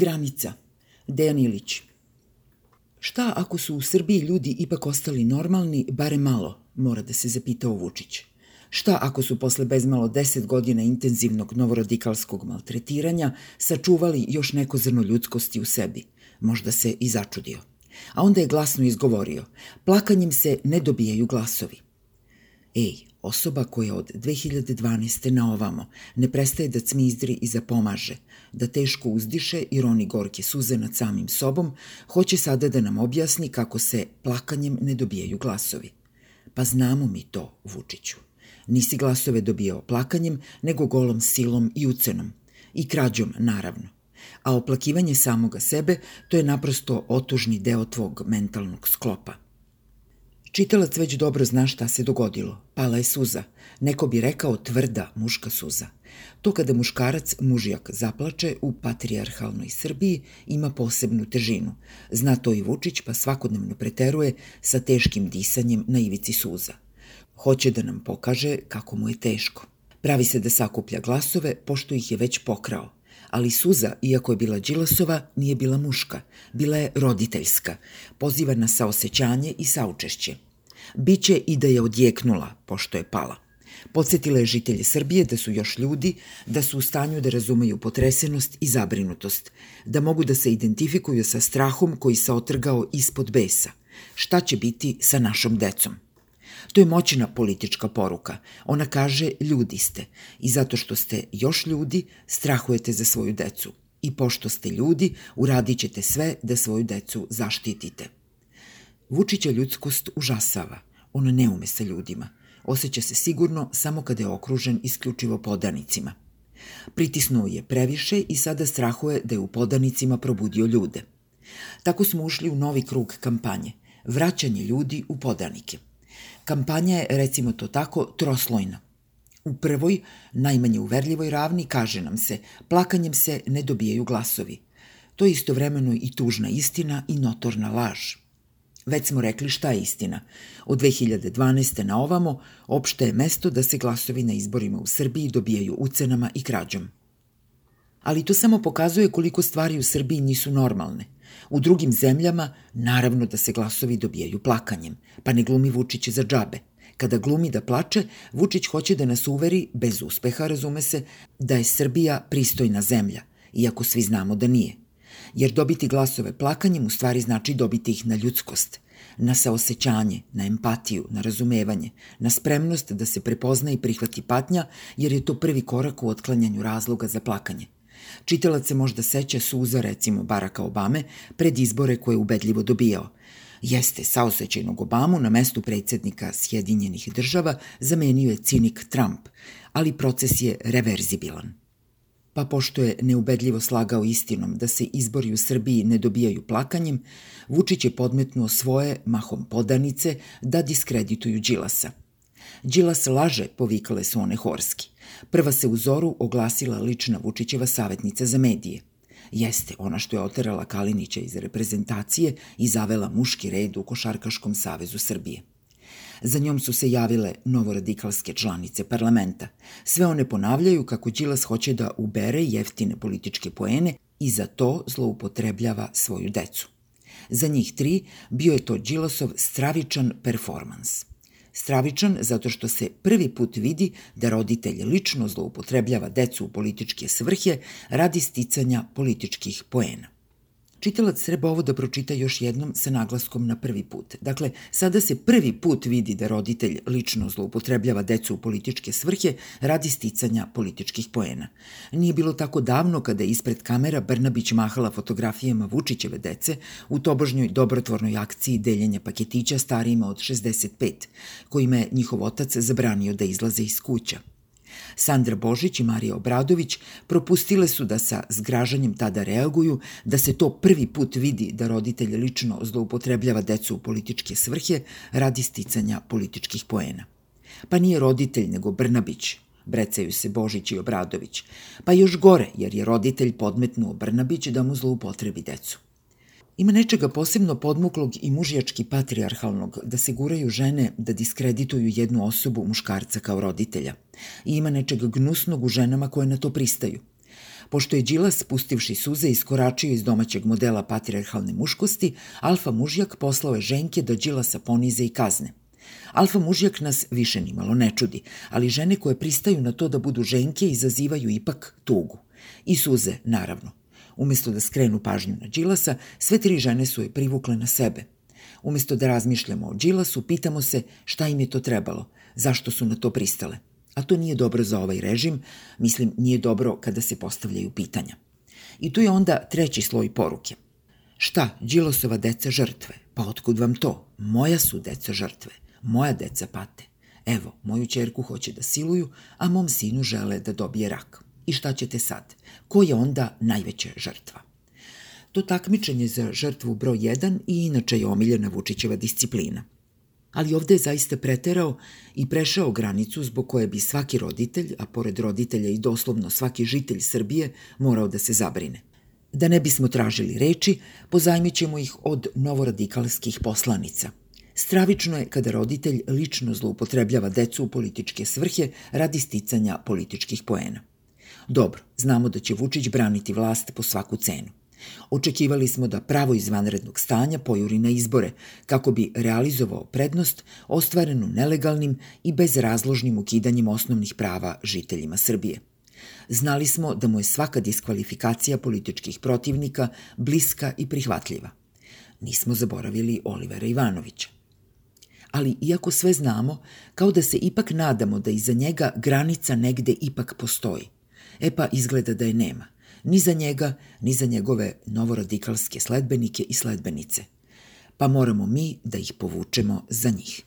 Granica. Dejan Ilić. Šta ako su u Srbiji ljudi ipak ostali normalni, bare malo, mora da se zapitao Vučić. Šta ako su posle bezmalo 10 godina intenzivnog novoradikalskog maltretiranja sačuvali još neko zrno ljudskosti u sebi? Možda se i začudio. A onda je glasno izgovorio, plakanjem se ne dobijaju glasovi. Ej, osoba koja od 2012. na ovamo ne prestaje da cmizdri i zapomaže, da teško uzdiše i roni gorke suze nad samim sobom, hoće sada da nam objasni kako se plakanjem ne dobijaju glasovi. Pa znamo mi to, Vučiću. Nisi glasove dobijao plakanjem, nego golom silom i ucenom. I krađom, naravno. A oplakivanje samoga sebe, to je naprosto otužni deo tvog mentalnog sklopa. Čitalac već dobro zna šta se dogodilo. Pala je suza. Neko bi rekao tvrda muška suza. To kada muškarac, mužijak, zaplače u patrijarhalnoj Srbiji ima posebnu težinu. Zna to i Vučić pa svakodnevno preteruje sa teškim disanjem na ivici suza. Hoće da nam pokaže kako mu je teško. Pravi se da sakuplja glasove, pošto ih je već pokrao. Ali Suza, iako je bila Đilasova, nije bila muška. Bila je roditeljska. Poziva na saosećanje i saučešće. Biće i da je odjeknula, pošto je pala. Podsetila je žitelje Srbije da su još ljudi, da su u stanju da razumeju potresenost i zabrinutost, da mogu da se identifikuju sa strahom koji se otrgao ispod besa. Šta će biti sa našom decom? To je moćna politička poruka. Ona kaže ljudi ste i zato što ste još ljudi strahujete za svoju decu. I pošto ste ljudi, uradit ćete sve da svoju decu zaštitite. Vučića ljudskost užasava. On ne ume sa ljudima. Oseća se sigurno samo kada je okružen isključivo podanicima. Pritisnuo je previše i sada strahuje da je u podanicima probudio ljude. Tako smo ušli u novi krug kampanje. Vraćanje ljudi u podanike – Kampanja je, recimo to tako, troslojna. U prvoj, najmanje uverljivoj ravni, kaže nam se, plakanjem se ne dobijaju glasovi. To je istovremeno i tužna istina i notorna laž. Već smo rekli šta je istina. Od 2012. na ovamo, opšte je mesto da se glasovi na izborima u Srbiji dobijaju ucenama i krađom. Ali to samo pokazuje koliko stvari u Srbiji nisu normalne – U drugim zemljama naravno da se glasovi dobijaju plakanjem, pa ne glumi Vučić za džabe. Kada glumi da plače, Vučić hoće da nas uveri, bez uspeha razume se, da je Srbija pristojna zemlja, iako svi znamo da nije. Jer dobiti glasove plakanjem u stvari znači dobiti ih na ljudskost, na saosećanje, na empatiju, na razumevanje, na spremnost da se prepozna i prihvati patnja, jer je to prvi korak u otklanjanju razloga za plakanje. Čitalac se možda seća suza, recimo, Baraka Obame pred izbore koje je ubedljivo dobijao. Jeste, saosećajnog Obamu na mestu predsednika Sjedinjenih država zamenio je cinik Trump, ali proces je reverzibilan. Pa pošto je neubedljivo slagao istinom da se izbori u Srbiji ne dobijaju plakanjem, Vučić je podmetnuo svoje, mahom podanice, da diskredituju Đilasa. Đilas laže, povikale su one horski. Prva se u zoru oglasila lična Vučićeva savjetnica za medije. Jeste ona što je oterala Kalinića iz reprezentacije i zavela muški red u Košarkaškom savezu Srbije. Za njom su se javile novoradikalske članice parlamenta. Sve one ponavljaju kako Đilas hoće da ubere jeftine političke poene i za to zloupotrebljava svoju decu. Za njih tri bio je to Đilasov stravičan performans – Stravičan zato što se prvi put vidi da roditelj lično zloupotrebljava decu u političke svrhe radi sticanja političkih poena. Čitalac treba ovo da pročita još jednom sa naglaskom na prvi put. Dakle, sada se prvi put vidi da roditelj lično zloupotrebljava decu u političke svrhe radi sticanja političkih poena. Nije bilo tako davno kada je ispred kamera Brnabić mahala fotografijama Vučićeve dece u tobožnjoj dobrotvornoj akciji deljenja paketića starijima od 65, kojima je njihov otac zabranio da izlaze iz kuća. Sandra Božić i Marija Obradović propustile su da sa zgražanjem tada reaguju, da se to prvi put vidi da roditelj lično zloupotrebljava decu u političke svrhe radi sticanja političkih poena. Pa nije roditelj nego Brnabić, brecaju se Božić i Obradović. Pa još gore, jer je roditelj podmetnuo Brnabić da mu zloupotrebi decu. Ima nečega posebno podmuklog i mužijački patrijarhalnog da se guraju žene da diskredituju jednu osobu muškarca kao roditelja. I ima nečega gnusnog u ženama koje na to pristaju. Pošto je Đilas, spustivši suze, iskoračio iz domaćeg modela patriarhalne muškosti, alfa mužjak poslao je ženke da Đilasa ponize i kazne. Alfa mužjak nas više nimalo ne čudi, ali žene koje pristaju na to da budu ženke izazivaju ipak tugu. I suze, naravno. Umesto da skrenu pažnju na Đilasa, sve tri žene su je privukle na sebe. Umesto da razmišljamo o Đilasu, pitamo se šta im je to trebalo, zašto su na to pristale. A to nije dobro za ovaj režim, mislim nije dobro kada se postavljaju pitanja. I tu je onda treći sloj poruke. Šta, Đilosova deca žrtve? Pa otkud vam to? Moja su deca žrtve. Moja deca pate. Evo, moju čerku hoće da siluju, a mom sinu žele da dobije rak. I šta ćete sad? Ko je onda najveća žrtva? To takmičenje za žrtvu broj 1 i inače je omiljena Vučićeva disciplina. Ali ovde je zaista preterao i prešao granicu zbog koje bi svaki roditelj, a pored roditelja i doslovno svaki žitelj Srbije, morao da se zabrine. Da ne bismo tražili reči, pozajmit ćemo ih od novoradikalskih poslanica. Stravično je kada roditelj lično zloupotrebljava decu u političke svrhe radi sticanja političkih poena. Dobro, znamo da će Vučić braniti vlast po svaku cenu. Očekivali smo da pravo izvanrednog stanja pojuri na izbore, kako bi realizovao prednost ostvarenu nelegalnim i bezrazložnim ukidanjem osnovnih prava žiteljima Srbije. Znali smo da mu je svaka diskvalifikacija političkih protivnika bliska i prihvatljiva. Nismo zaboravili Olivera Ivanovića. Ali iako sve znamo, kao da se ipak nadamo da iza njega granica negde ipak postoji. E pa izgleda da je nema – ni za njega, ni za njegove novoradikalske sledbenike i sledbenice. Pa moramo mi da ih povučemo za njih.